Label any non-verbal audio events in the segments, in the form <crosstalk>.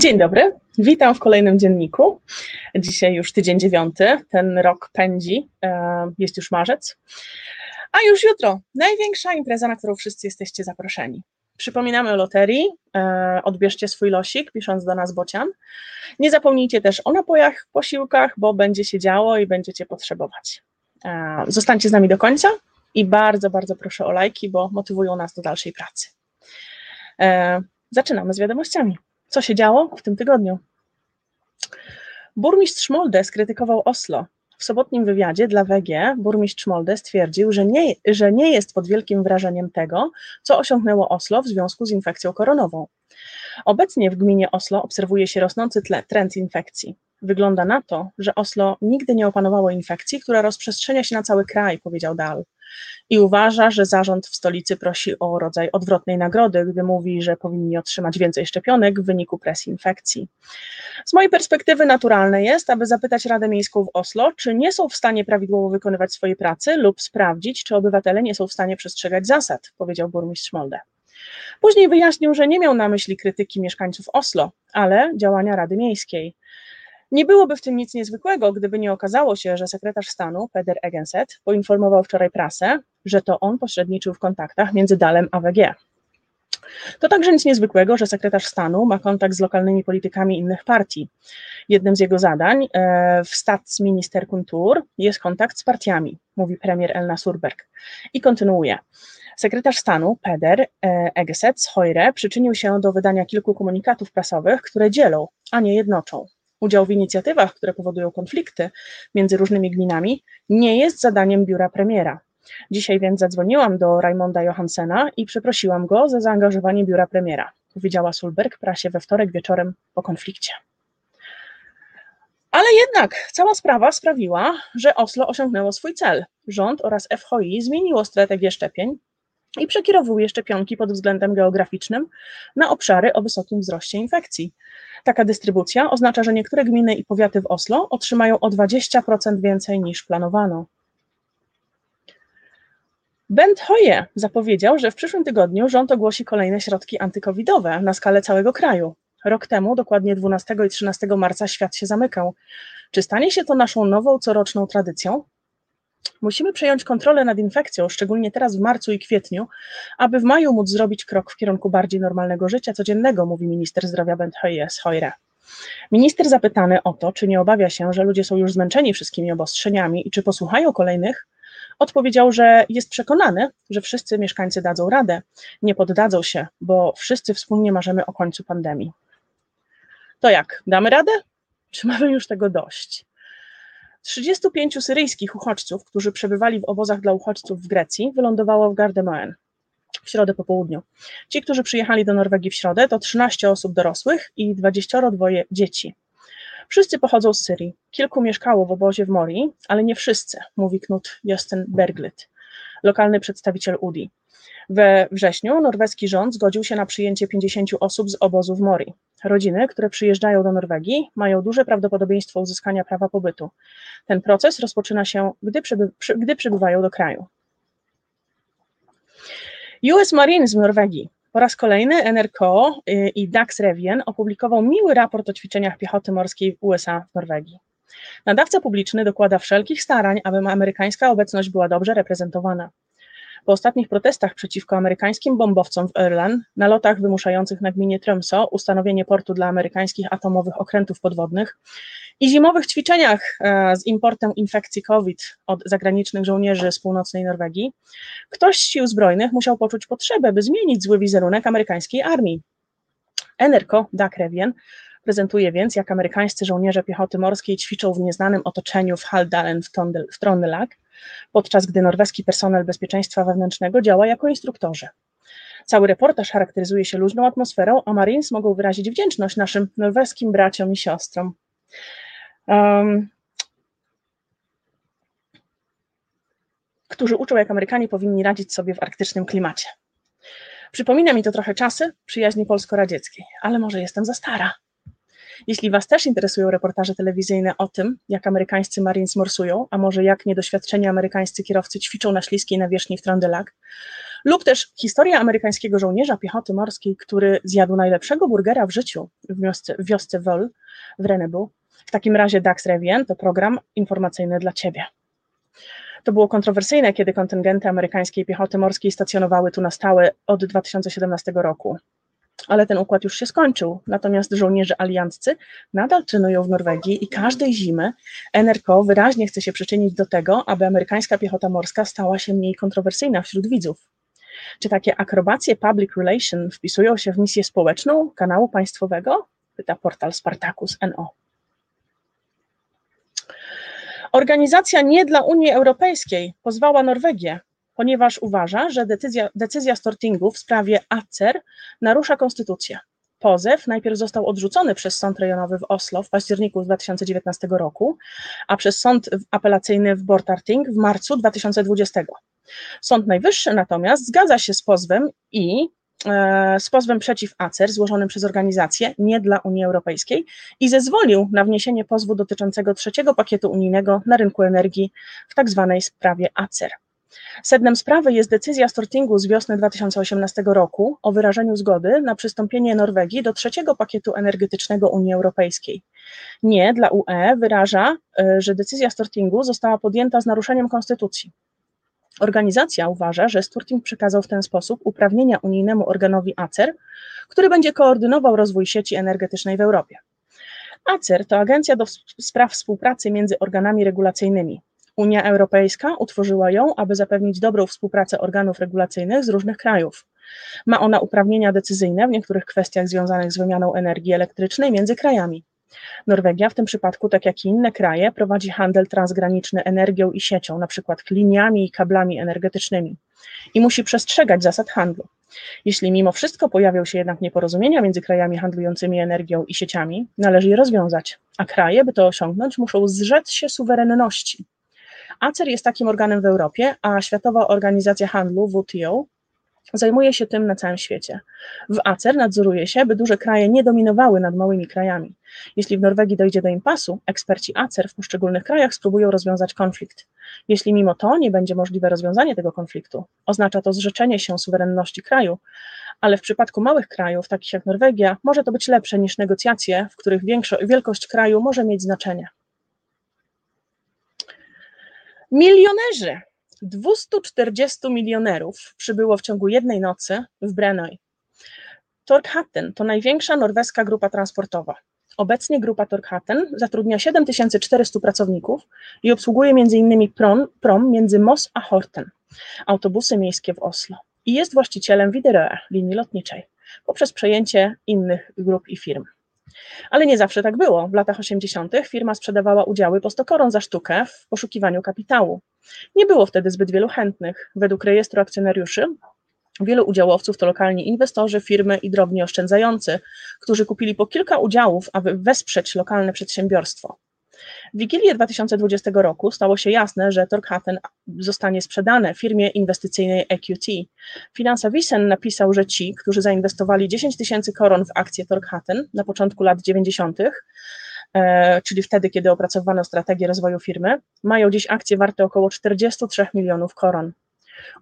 Dzień dobry, witam w kolejnym dzienniku. Dzisiaj już tydzień dziewiąty, ten rok pędzi, e, jest już marzec. A już jutro największa impreza, na którą wszyscy jesteście zaproszeni. Przypominamy o loterii, e, odbierzcie swój losik, pisząc do nas bocian. Nie zapomnijcie też o napojach, posiłkach, bo będzie się działo i będziecie potrzebować. E, zostańcie z nami do końca i bardzo, bardzo proszę o lajki, bo motywują nas do dalszej pracy. Zaczynamy z wiadomościami. Co się działo w tym tygodniu? Burmistrz Molde skrytykował Oslo. W sobotnim wywiadzie dla WG burmistrz Molde stwierdził, że nie, że nie jest pod wielkim wrażeniem tego, co osiągnęło Oslo w związku z infekcją koronową. Obecnie w gminie Oslo obserwuje się rosnący tle, trend infekcji. Wygląda na to, że Oslo nigdy nie opanowało infekcji, która rozprzestrzenia się na cały kraj, powiedział Dal i uważa, że zarząd w stolicy prosi o rodzaj odwrotnej nagrody, gdy mówi, że powinni otrzymać więcej szczepionek w wyniku presji infekcji. Z mojej perspektywy naturalne jest, aby zapytać Radę Miejską w Oslo, czy nie są w stanie prawidłowo wykonywać swojej pracy lub sprawdzić, czy obywatele nie są w stanie przestrzegać zasad, powiedział burmistrz Molde. Później wyjaśnił, że nie miał na myśli krytyki mieszkańców Oslo, ale działania Rady Miejskiej. Nie byłoby w tym nic niezwykłego, gdyby nie okazało się, że sekretarz stanu Peder Egenset poinformował wczoraj prasę, że to on pośredniczył w kontaktach między Dalem a WG. To także nic niezwykłego, że sekretarz stanu ma kontakt z lokalnymi politykami innych partii. Jednym z jego zadań e, w Staatsminister Kultur jest kontakt z partiami, mówi premier Elna Surberg. I kontynuuje. Sekretarz stanu Peder e, Egeset z Hojre przyczynił się do wydania kilku komunikatów prasowych, które dzielą, a nie jednoczą. Udział w inicjatywach, które powodują konflikty między różnymi gminami, nie jest zadaniem biura premiera. Dzisiaj więc zadzwoniłam do Raimonda Johansena i przeprosiłam go za zaangażowanie biura premiera, powiedziała Sulberg prasie we wtorek wieczorem po konflikcie. Ale jednak cała sprawa sprawiła, że Oslo osiągnęło swój cel. Rząd oraz FHI zmieniło strategię szczepień i przekierowuje szczepionki pod względem geograficznym na obszary o wysokim wzroście infekcji. Taka dystrybucja oznacza, że niektóre gminy i powiaty w Oslo otrzymają o 20% więcej niż planowano. Bent Hoye zapowiedział, że w przyszłym tygodniu rząd ogłosi kolejne środki antykowidowe na skalę całego kraju. Rok temu, dokładnie 12 i 13 marca, świat się zamykał. Czy stanie się to naszą nową coroczną tradycją? Musimy przejąć kontrolę nad infekcją, szczególnie teraz w marcu i kwietniu, aby w maju móc zrobić krok w kierunku bardziej normalnego życia codziennego, mówi minister zdrowia Bent Hoyre. Minister zapytany o to, czy nie obawia się, że ludzie są już zmęczeni wszystkimi obostrzeniami i czy posłuchają kolejnych, odpowiedział, że jest przekonany, że wszyscy mieszkańcy dadzą radę, nie poddadzą się, bo wszyscy wspólnie marzymy o końcu pandemii. To jak, damy radę? Czy mamy już tego dość? 35 syryjskich uchodźców, którzy przebywali w obozach dla uchodźców w Grecji, wylądowało w Gardemoen w środę po południu. Ci, którzy przyjechali do Norwegii w środę, to 13 osób dorosłych i 22 dzieci. Wszyscy pochodzą z Syrii. Kilku mieszkało w obozie w Morii, ale nie wszyscy, mówi Knut Josten Berglit, lokalny przedstawiciel UDI. We wrześniu norweski rząd zgodził się na przyjęcie 50 osób z obozu w Mori. Rodziny, które przyjeżdżają do Norwegii, mają duże prawdopodobieństwo uzyskania prawa pobytu. Ten proces rozpoczyna się, gdy, przyby, przy, gdy przybywają do kraju. US Marines w Norwegii. Po raz kolejny NRK y, i Dax Revien opublikował miły raport o ćwiczeniach piechoty morskiej w USA w Norwegii. Nadawca publiczny dokłada wszelkich starań, aby amerykańska obecność była dobrze reprezentowana. Po ostatnich protestach przeciwko amerykańskim bombowcom w Irland, nalotach wymuszających na gminie Tromso ustanowienie portu dla amerykańskich atomowych okrętów podwodnych i zimowych ćwiczeniach e, z importem infekcji COVID od zagranicznych żołnierzy z północnej Norwegii, ktoś z sił zbrojnych musiał poczuć potrzebę, by zmienić zły wizerunek amerykańskiej armii. Enerko Dakrevien prezentuje więc, jak amerykańscy żołnierze piechoty morskiej ćwiczą w nieznanym otoczeniu w Haldalen w Trøndelag, podczas gdy norweski personel bezpieczeństwa wewnętrznego działa jako instruktorzy. Cały reportaż charakteryzuje się luźną atmosferą, a Marines mogą wyrazić wdzięczność naszym norweskim braciom i siostrom. Um, którzy uczą, jak Amerykanie powinni radzić sobie w arktycznym klimacie. Przypomina mi to trochę czasy przyjaźni polsko-radzieckiej, ale może jestem za stara. Jeśli Was też interesują reportaże telewizyjne o tym, jak amerykańscy Marines morsują, a może jak niedoświadczeni amerykańscy kierowcy ćwiczą na śliskiej nawierzchni w Trondelag, Lub też historia amerykańskiego żołnierza piechoty morskiej, który zjadł najlepszego burgera w życiu w wiosce, w wiosce Vol w Renebu. W takim razie Dax Revien to program informacyjny dla Ciebie. To było kontrowersyjne, kiedy kontyngenty amerykańskiej piechoty morskiej stacjonowały tu na stałe od 2017 roku. Ale ten układ już się skończył, natomiast żołnierze alianccy nadal trenują w Norwegii i każdej zimy NRK wyraźnie chce się przyczynić do tego, aby amerykańska piechota morska stała się mniej kontrowersyjna wśród widzów. Czy takie akrobacje public relation wpisują się w misję społeczną kanału państwowego? Pyta portal Spartacus NO. Organizacja nie dla Unii Europejskiej pozwała Norwegię, ponieważ uważa, że decyzja, decyzja Stortingu w sprawie ACER narusza konstytucję. Pozew najpierw został odrzucony przez Sąd Rejonowy w Oslo w październiku 2019 roku, a przez Sąd Apelacyjny w Bortarting w marcu 2020. Sąd Najwyższy natomiast zgadza się z pozwem i e, z pozwem przeciw ACER złożonym przez organizację nie dla Unii Europejskiej i zezwolił na wniesienie pozwu dotyczącego trzeciego pakietu unijnego na rynku energii w tak zwanej sprawie ACER. Sednem sprawy jest decyzja Stortingu z wiosny 2018 roku o wyrażeniu zgody na przystąpienie Norwegii do trzeciego pakietu energetycznego Unii Europejskiej. Nie dla UE wyraża, e, że decyzja Stortingu została podjęta z naruszeniem konstytucji. Organizacja uważa, że Storting przekazał w ten sposób uprawnienia unijnemu organowi ACER, który będzie koordynował rozwój sieci energetycznej w Europie. ACER to agencja do spraw współpracy między organami regulacyjnymi. Unia Europejska utworzyła ją, aby zapewnić dobrą współpracę organów regulacyjnych z różnych krajów. Ma ona uprawnienia decyzyjne w niektórych kwestiach związanych z wymianą energii elektrycznej między krajami. Norwegia w tym przypadku, tak jak i inne kraje, prowadzi handel transgraniczny energią i siecią, przykład liniami i kablami energetycznymi i musi przestrzegać zasad handlu. Jeśli mimo wszystko pojawią się jednak nieporozumienia między krajami handlującymi energią i sieciami, należy je rozwiązać, a kraje, by to osiągnąć, muszą zrzec się suwerenności. ACER jest takim organem w Europie, a Światowa Organizacja Handlu, WTO, zajmuje się tym na całym świecie. W ACER nadzoruje się, by duże kraje nie dominowały nad małymi krajami. Jeśli w Norwegii dojdzie do impasu, eksperci ACER w poszczególnych krajach spróbują rozwiązać konflikt. Jeśli mimo to nie będzie możliwe rozwiązanie tego konfliktu, oznacza to zrzeczenie się suwerenności kraju, ale w przypadku małych krajów, takich jak Norwegia, może to być lepsze niż negocjacje, w których wielkość kraju może mieć znaczenie. Milionerzy 240 milionerów przybyło w ciągu jednej nocy w Brenoy. Torkhatten to największa norweska grupa transportowa. Obecnie grupa Torkhatten zatrudnia 7400 pracowników i obsługuje m.in. prom, prom między Moss a Horten, autobusy miejskie w Oslo i jest właścicielem Widerøe, linii lotniczej, poprzez przejęcie innych grup i firm. Ale nie zawsze tak było. W latach 80. firma sprzedawała udziały po 100 koron za sztukę w poszukiwaniu kapitału. Nie było wtedy zbyt wielu chętnych. Według rejestru akcjonariuszy Wielu udziałowców to lokalni inwestorzy, firmy i drobni oszczędzający, którzy kupili po kilka udziałów, aby wesprzeć lokalne przedsiębiorstwo. W Wigilię 2020 roku stało się jasne, że Torkhatten zostanie sprzedane firmie inwestycyjnej EQT. Finansa Wiesen napisał, że ci, którzy zainwestowali 10 tysięcy koron w akcje Torkhatten na początku lat 90., e, czyli wtedy, kiedy opracowano strategię rozwoju firmy, mają dziś akcje warte około 43 milionów koron.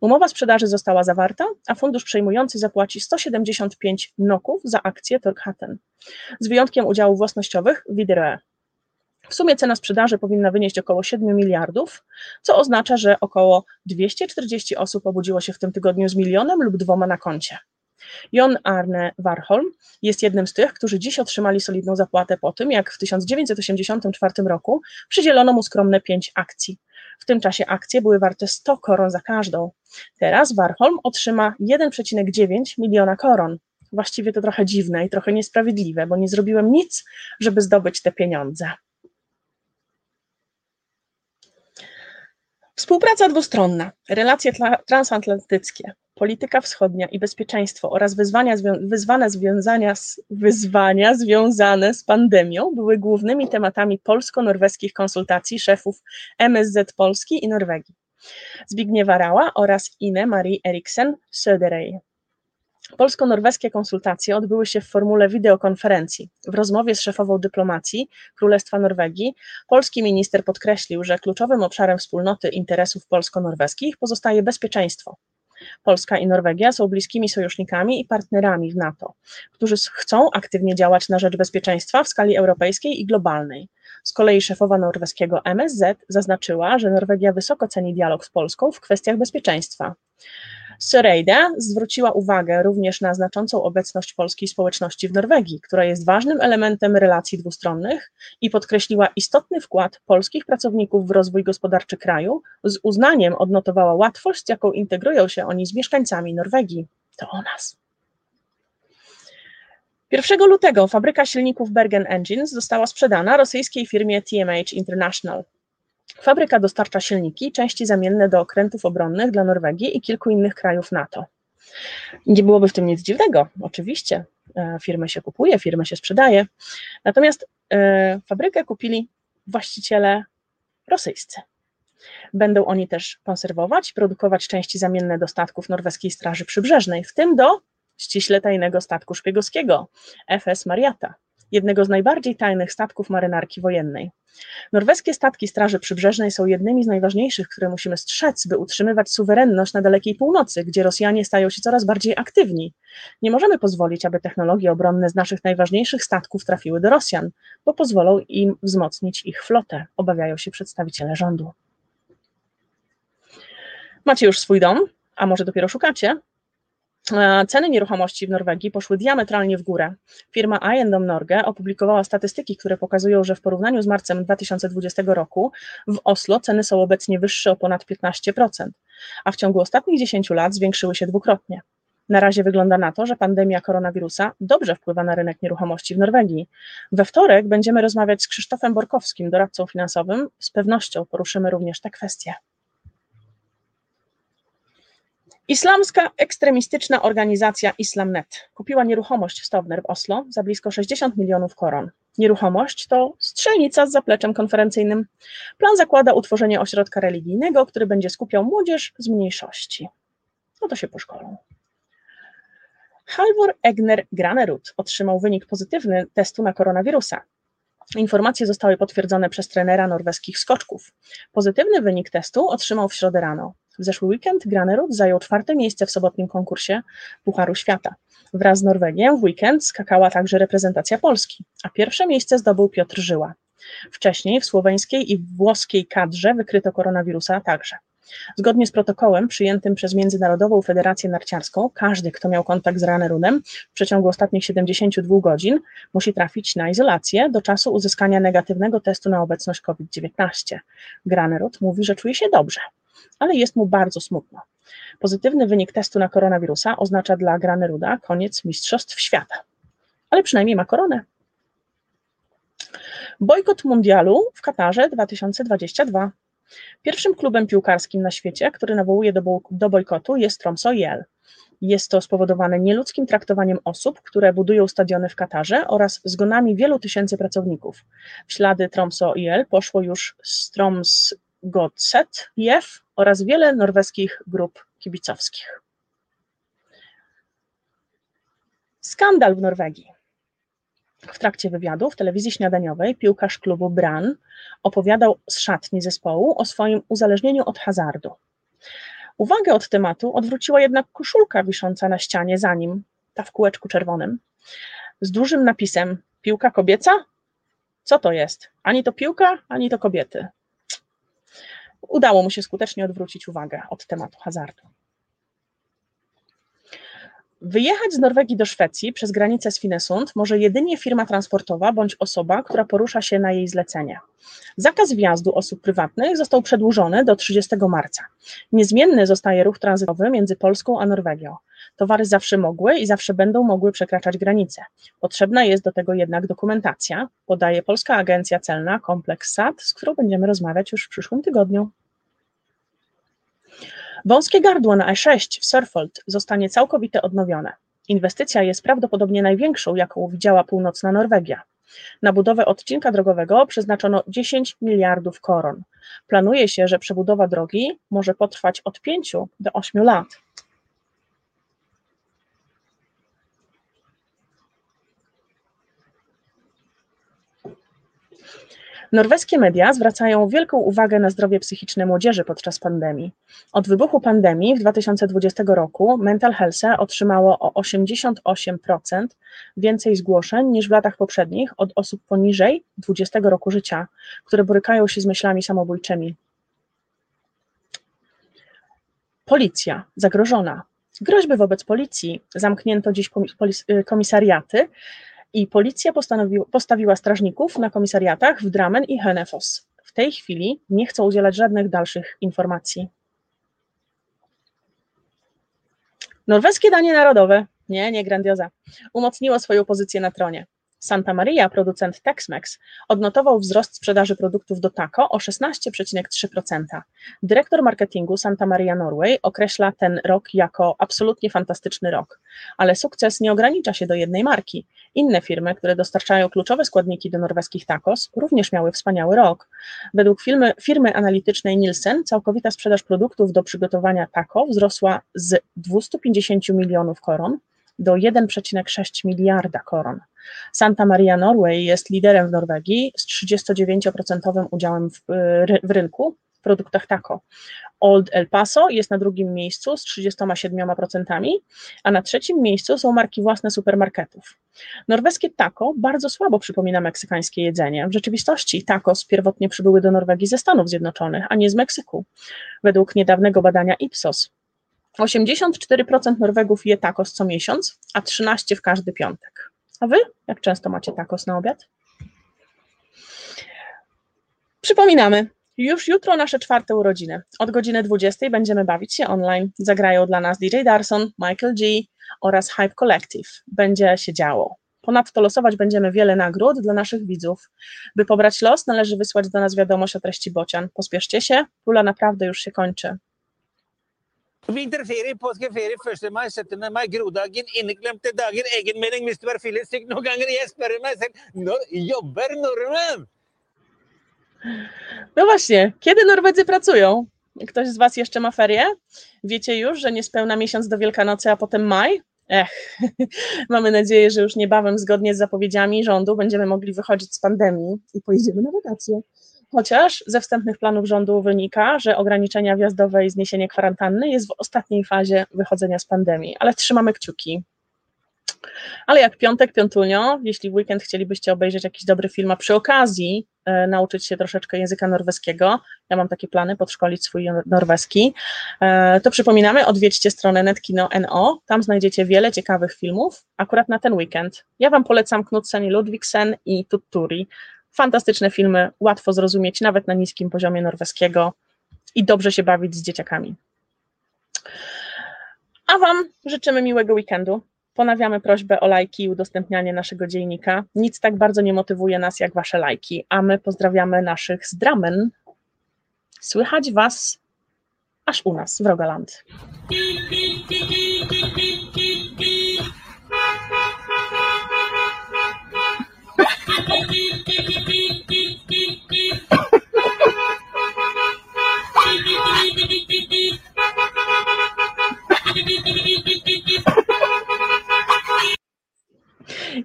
Umowa sprzedaży została zawarta, a fundusz przejmujący zapłaci 175 noków za akcje Torkhatten, z wyjątkiem udziałów własnościowych Widerøe. W sumie cena sprzedaży powinna wynieść około 7 miliardów, co oznacza, że około 240 osób obudziło się w tym tygodniu z milionem lub dwoma na koncie. Jon Arne Warholm jest jednym z tych, którzy dziś otrzymali solidną zapłatę po tym, jak w 1984 roku przydzielono mu skromne 5 akcji. W tym czasie akcje były warte 100 koron za każdą. Teraz Warholm otrzyma 1,9 miliona koron. Właściwie to trochę dziwne i trochę niesprawiedliwe, bo nie zrobiłem nic, żeby zdobyć te pieniądze. Współpraca dwustronna, relacje transatlantyckie, polityka wschodnia i bezpieczeństwo oraz wyzwania, wyzwania, związania z, wyzwania związane z pandemią były głównymi tematami polsko-norweskich konsultacji szefów MSZ Polski i Norwegii. Zbigniewa Rała oraz Ine Marie Eriksen Söderey. Polsko-norweskie konsultacje odbyły się w formule wideokonferencji. W rozmowie z szefową dyplomacji Królestwa Norwegii polski minister podkreślił, że kluczowym obszarem wspólnoty interesów polsko-norweskich pozostaje bezpieczeństwo. Polska i Norwegia są bliskimi sojusznikami i partnerami w NATO, którzy chcą aktywnie działać na rzecz bezpieczeństwa w skali europejskiej i globalnej. Z kolei szefowa norweskiego MSZ zaznaczyła, że Norwegia wysoko ceni dialog z Polską w kwestiach bezpieczeństwa. Søreide zwróciła uwagę również na znaczącą obecność polskiej społeczności w Norwegii, która jest ważnym elementem relacji dwustronnych i podkreśliła istotny wkład polskich pracowników w rozwój gospodarczy kraju, z uznaniem odnotowała łatwość, z jaką integrują się oni z mieszkańcami Norwegii. To o nas. 1 lutego fabryka silników Bergen Engines została sprzedana rosyjskiej firmie TMH International. Fabryka dostarcza silniki, części zamienne do okrętów obronnych dla Norwegii i kilku innych krajów NATO. Nie byłoby w tym nic dziwnego, oczywiście. E, firmy się kupuje, firmy się sprzedaje. Natomiast e, fabrykę kupili właściciele rosyjscy. Będą oni też konserwować, produkować części zamienne do statków norweskiej Straży Przybrzeżnej, w tym do ściśle tajnego statku szpiegowskiego FS Mariata, jednego z najbardziej tajnych statków marynarki wojennej. Norweskie statki Straży Przybrzeżnej są jednymi z najważniejszych, które musimy strzec, by utrzymywać suwerenność na dalekiej północy, gdzie Rosjanie stają się coraz bardziej aktywni. Nie możemy pozwolić, aby technologie obronne z naszych najważniejszych statków trafiły do Rosjan, bo pozwolą im wzmocnić ich flotę, obawiają się przedstawiciele rządu. Macie już swój dom, a może dopiero szukacie? E, ceny nieruchomości w Norwegii poszły diametralnie w górę. Firma Eiendom Norge opublikowała statystyki, które pokazują, że w porównaniu z marcem 2020 roku w Oslo ceny są obecnie wyższe o ponad 15%, a w ciągu ostatnich 10 lat zwiększyły się dwukrotnie. Na razie wygląda na to, że pandemia koronawirusa dobrze wpływa na rynek nieruchomości w Norwegii. We wtorek będziemy rozmawiać z Krzysztofem Borkowskim, doradcą finansowym. Z pewnością poruszymy również te kwestie. Islamska ekstremistyczna organizacja Islamnet kupiła nieruchomość w Stovner w Oslo za blisko 60 milionów koron. Nieruchomość to strzelnica z zapleczem konferencyjnym. Plan zakłada utworzenie ośrodka religijnego, który będzie skupiał młodzież z mniejszości. No to się poszkolą. Halvor Egner Granerud otrzymał wynik pozytywny testu na koronawirusa. Informacje zostały potwierdzone przez trenera norweskich skoczków. Pozytywny wynik testu otrzymał w środę rano. W zeszły weekend Granerud zajął czwarte miejsce w sobotnim konkursie Pucharu Świata. Wraz z Norwegią w weekend skakała także reprezentacja Polski, a pierwsze miejsce zdobył Piotr Żyła. Wcześniej w słoweńskiej i włoskiej kadrze wykryto koronawirusa także. Zgodnie z protokołem przyjętym przez Międzynarodową Federację Narciarską, każdy, kto miał kontakt z Granerudem w przeciągu ostatnich 72 godzin, musi trafić na izolację do czasu uzyskania negatywnego testu na obecność COVID-19. Granerud mówi, że czuje się dobrze ale jest mu bardzo smutno. Pozytywny wynik testu na koronawirusa oznacza dla Graneruda koniec Mistrzostw Świata, ale przynajmniej ma koronę. Bojkot mundialu w Katarze 2022. Pierwszym klubem piłkarskim na świecie, który nawołuje do, do bojkotu jest Tromso IL. Jest to spowodowane nieludzkim traktowaniem osób, które budują stadiony w Katarze oraz zgonami wielu tysięcy pracowników. W ślady Tromso IL poszło już Stroms Godset, oraz wiele norweskich grup kibicowskich. Skandal w Norwegii. W trakcie wywiadu w telewizji śniadaniowej piłkarz klubu Bran opowiadał z szatni zespołu o swoim uzależnieniu od hazardu. Uwagę od tematu odwróciła jednak koszulka wisząca na ścianie za nim, ta w kółeczku czerwonym, z dużym napisem piłka kobieca? Co to jest? Ani to piłka, ani to kobiety udało mu się skutecznie odwrócić uwagę od tematu hazardu. Wyjechać z Norwegii do Szwecji przez granicę z Finesund może jedynie firma transportowa bądź osoba, która porusza się na jej zlecenie. Zakaz wjazdu osób prywatnych został przedłużony do 30 marca. Niezmienny zostaje ruch tranzytowy między Polską a Norwegią. Towary zawsze mogły i zawsze będą mogły przekraczać granice. Potrzebna jest do tego jednak dokumentacja, podaje Polska Agencja Celna Kompleks SAT, z którą będziemy rozmawiać już w przyszłym tygodniu. Wąskie gardło na E6 w Sörfold zostanie całkowicie odnowione. Inwestycja jest prawdopodobnie największą, jaką widziała północna Norwegia. Na budowę odcinka drogowego przeznaczono 10 miliardów koron. Planuje się, że przebudowa drogi może potrwać od 5 do 8 lat. Norweskie media zwracają wielką uwagę na zdrowie psychiczne młodzieży podczas pandemii. Od wybuchu pandemii w 2020 roku Mental Health otrzymało o 88% więcej zgłoszeń niż w latach poprzednich od osób poniżej 20 roku życia, które borykają się z myślami samobójczymi. Policja zagrożona. Groźby wobec policji. Zamknięto dziś komisariaty i policja postawiła strażników na komisariatach w Dramen i Henefos. W tej chwili nie chcą udzielać żadnych dalszych informacji. Norweskie danie narodowe, nie, nie grandioza, umocniło swoją pozycję na tronie. Santa Maria, producent Tex-Mex, odnotował wzrost sprzedaży produktów do taco o 16,3%. Dyrektor marketingu Santa Maria Norway określa ten rok jako absolutnie fantastyczny rok, ale sukces nie ogranicza się do jednej marki. Inne firmy, które dostarczają kluczowe składniki do norweskich tacos, również miały wspaniały rok. Według firmy, firmy analitycznej Nielsen całkowita sprzedaż produktów do przygotowania taco wzrosła z 250 milionów koron do 1,6 miliarda koron. Santa Maria Norway jest liderem w Norwegii z 39% udziałem w, w rynku w produktach taco. Old El Paso jest na drugim miejscu z 37%, a na trzecim miejscu są marki własne supermarketów. Norweskie taco bardzo słabo przypomina meksykańskie jedzenie. W rzeczywistości tacos pierwotnie przybyły do Norwegii ze Stanów Zjednoczonych, a nie z Meksyku. Według niedawnego badania Ipsos 84% Norwegów je tacos co miesiąc, a 13 w każdy piątek. A wy? Jak często macie tacos na obiad? Przypominamy, już jutro nasze czwarte urodziny. Od godziny 20 będziemy bawić się online. Zagrają dla nas DJ Darson, Michael G oraz Hype Collective. Będzie się działo. Ponadto losować będziemy wiele nagród dla naszych widzów. By pobrać los, należy wysłać do nas wiadomość o treści bocian. Pospieszcie się, pula naprawdę już się kończy. Vinterferie, påskeferie, 1. mai, 17. mai, grodagen, inneklemte dager, egenmelding, Mr. Perfille, stykk noen ganger. Jeg spør meg selv, når jobber nordmenn? No właśnie, kiedy Norwedzy pracują? Ktoś z Was jeszcze ma ferie? Wiecie już, że niespełna miesiąc do Wielkanocy, a potem maj? Ech, <laughs> mamy nadzieję, że już niebawem, zgodnie z zapowiedziami rządu, będziemy mogli wychodzić z pandemii i pojedziemy na wakacje. Chociaż ze wstępnych planów rządu wynika, że ograniczenia wjazdowe i zniesienie kwarantanny jest w ostatniej fazie wychodzenia z pandemii, ale trzymamy kciuki. Ale jak piątek, piątunio, jeśli w weekend chcielibyście obejrzeć jakiś dobry film, a przy okazji e, nauczyć się troszeczkę języka norweskiego, ja mam takie plany, podszkolić swój norweski, e, to przypominamy, odwiedźcie stronę netkino.no, tam znajdziecie wiele ciekawych filmów, akurat na ten weekend. Ja Wam polecam Knudsen i Ludwigsen i Tutturi, Fantastyczne filmy, łatwo zrozumieć nawet na niskim poziomie norweskiego i dobrze się bawić z dzieciakami. A Wam życzymy miłego weekendu. Ponawiamy prośbę o lajki i udostępnianie naszego dziennika. Nic tak bardzo nie motywuje nas jak Wasze lajki, a my pozdrawiamy naszych z Dramen. Słychać Was aż u nas w Rogaland.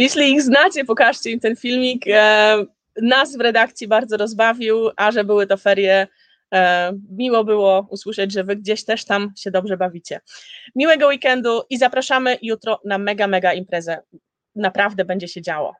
Jeśli ich znacie, pokażcie im ten filmik. E, nas w redakcji bardzo rozbawił, a że były to ferie, e, miło było usłyszeć, że wy gdzieś też tam się dobrze bawicie. Miłego weekendu i zapraszamy jutro na mega, mega imprezę. Naprawdę będzie się działo.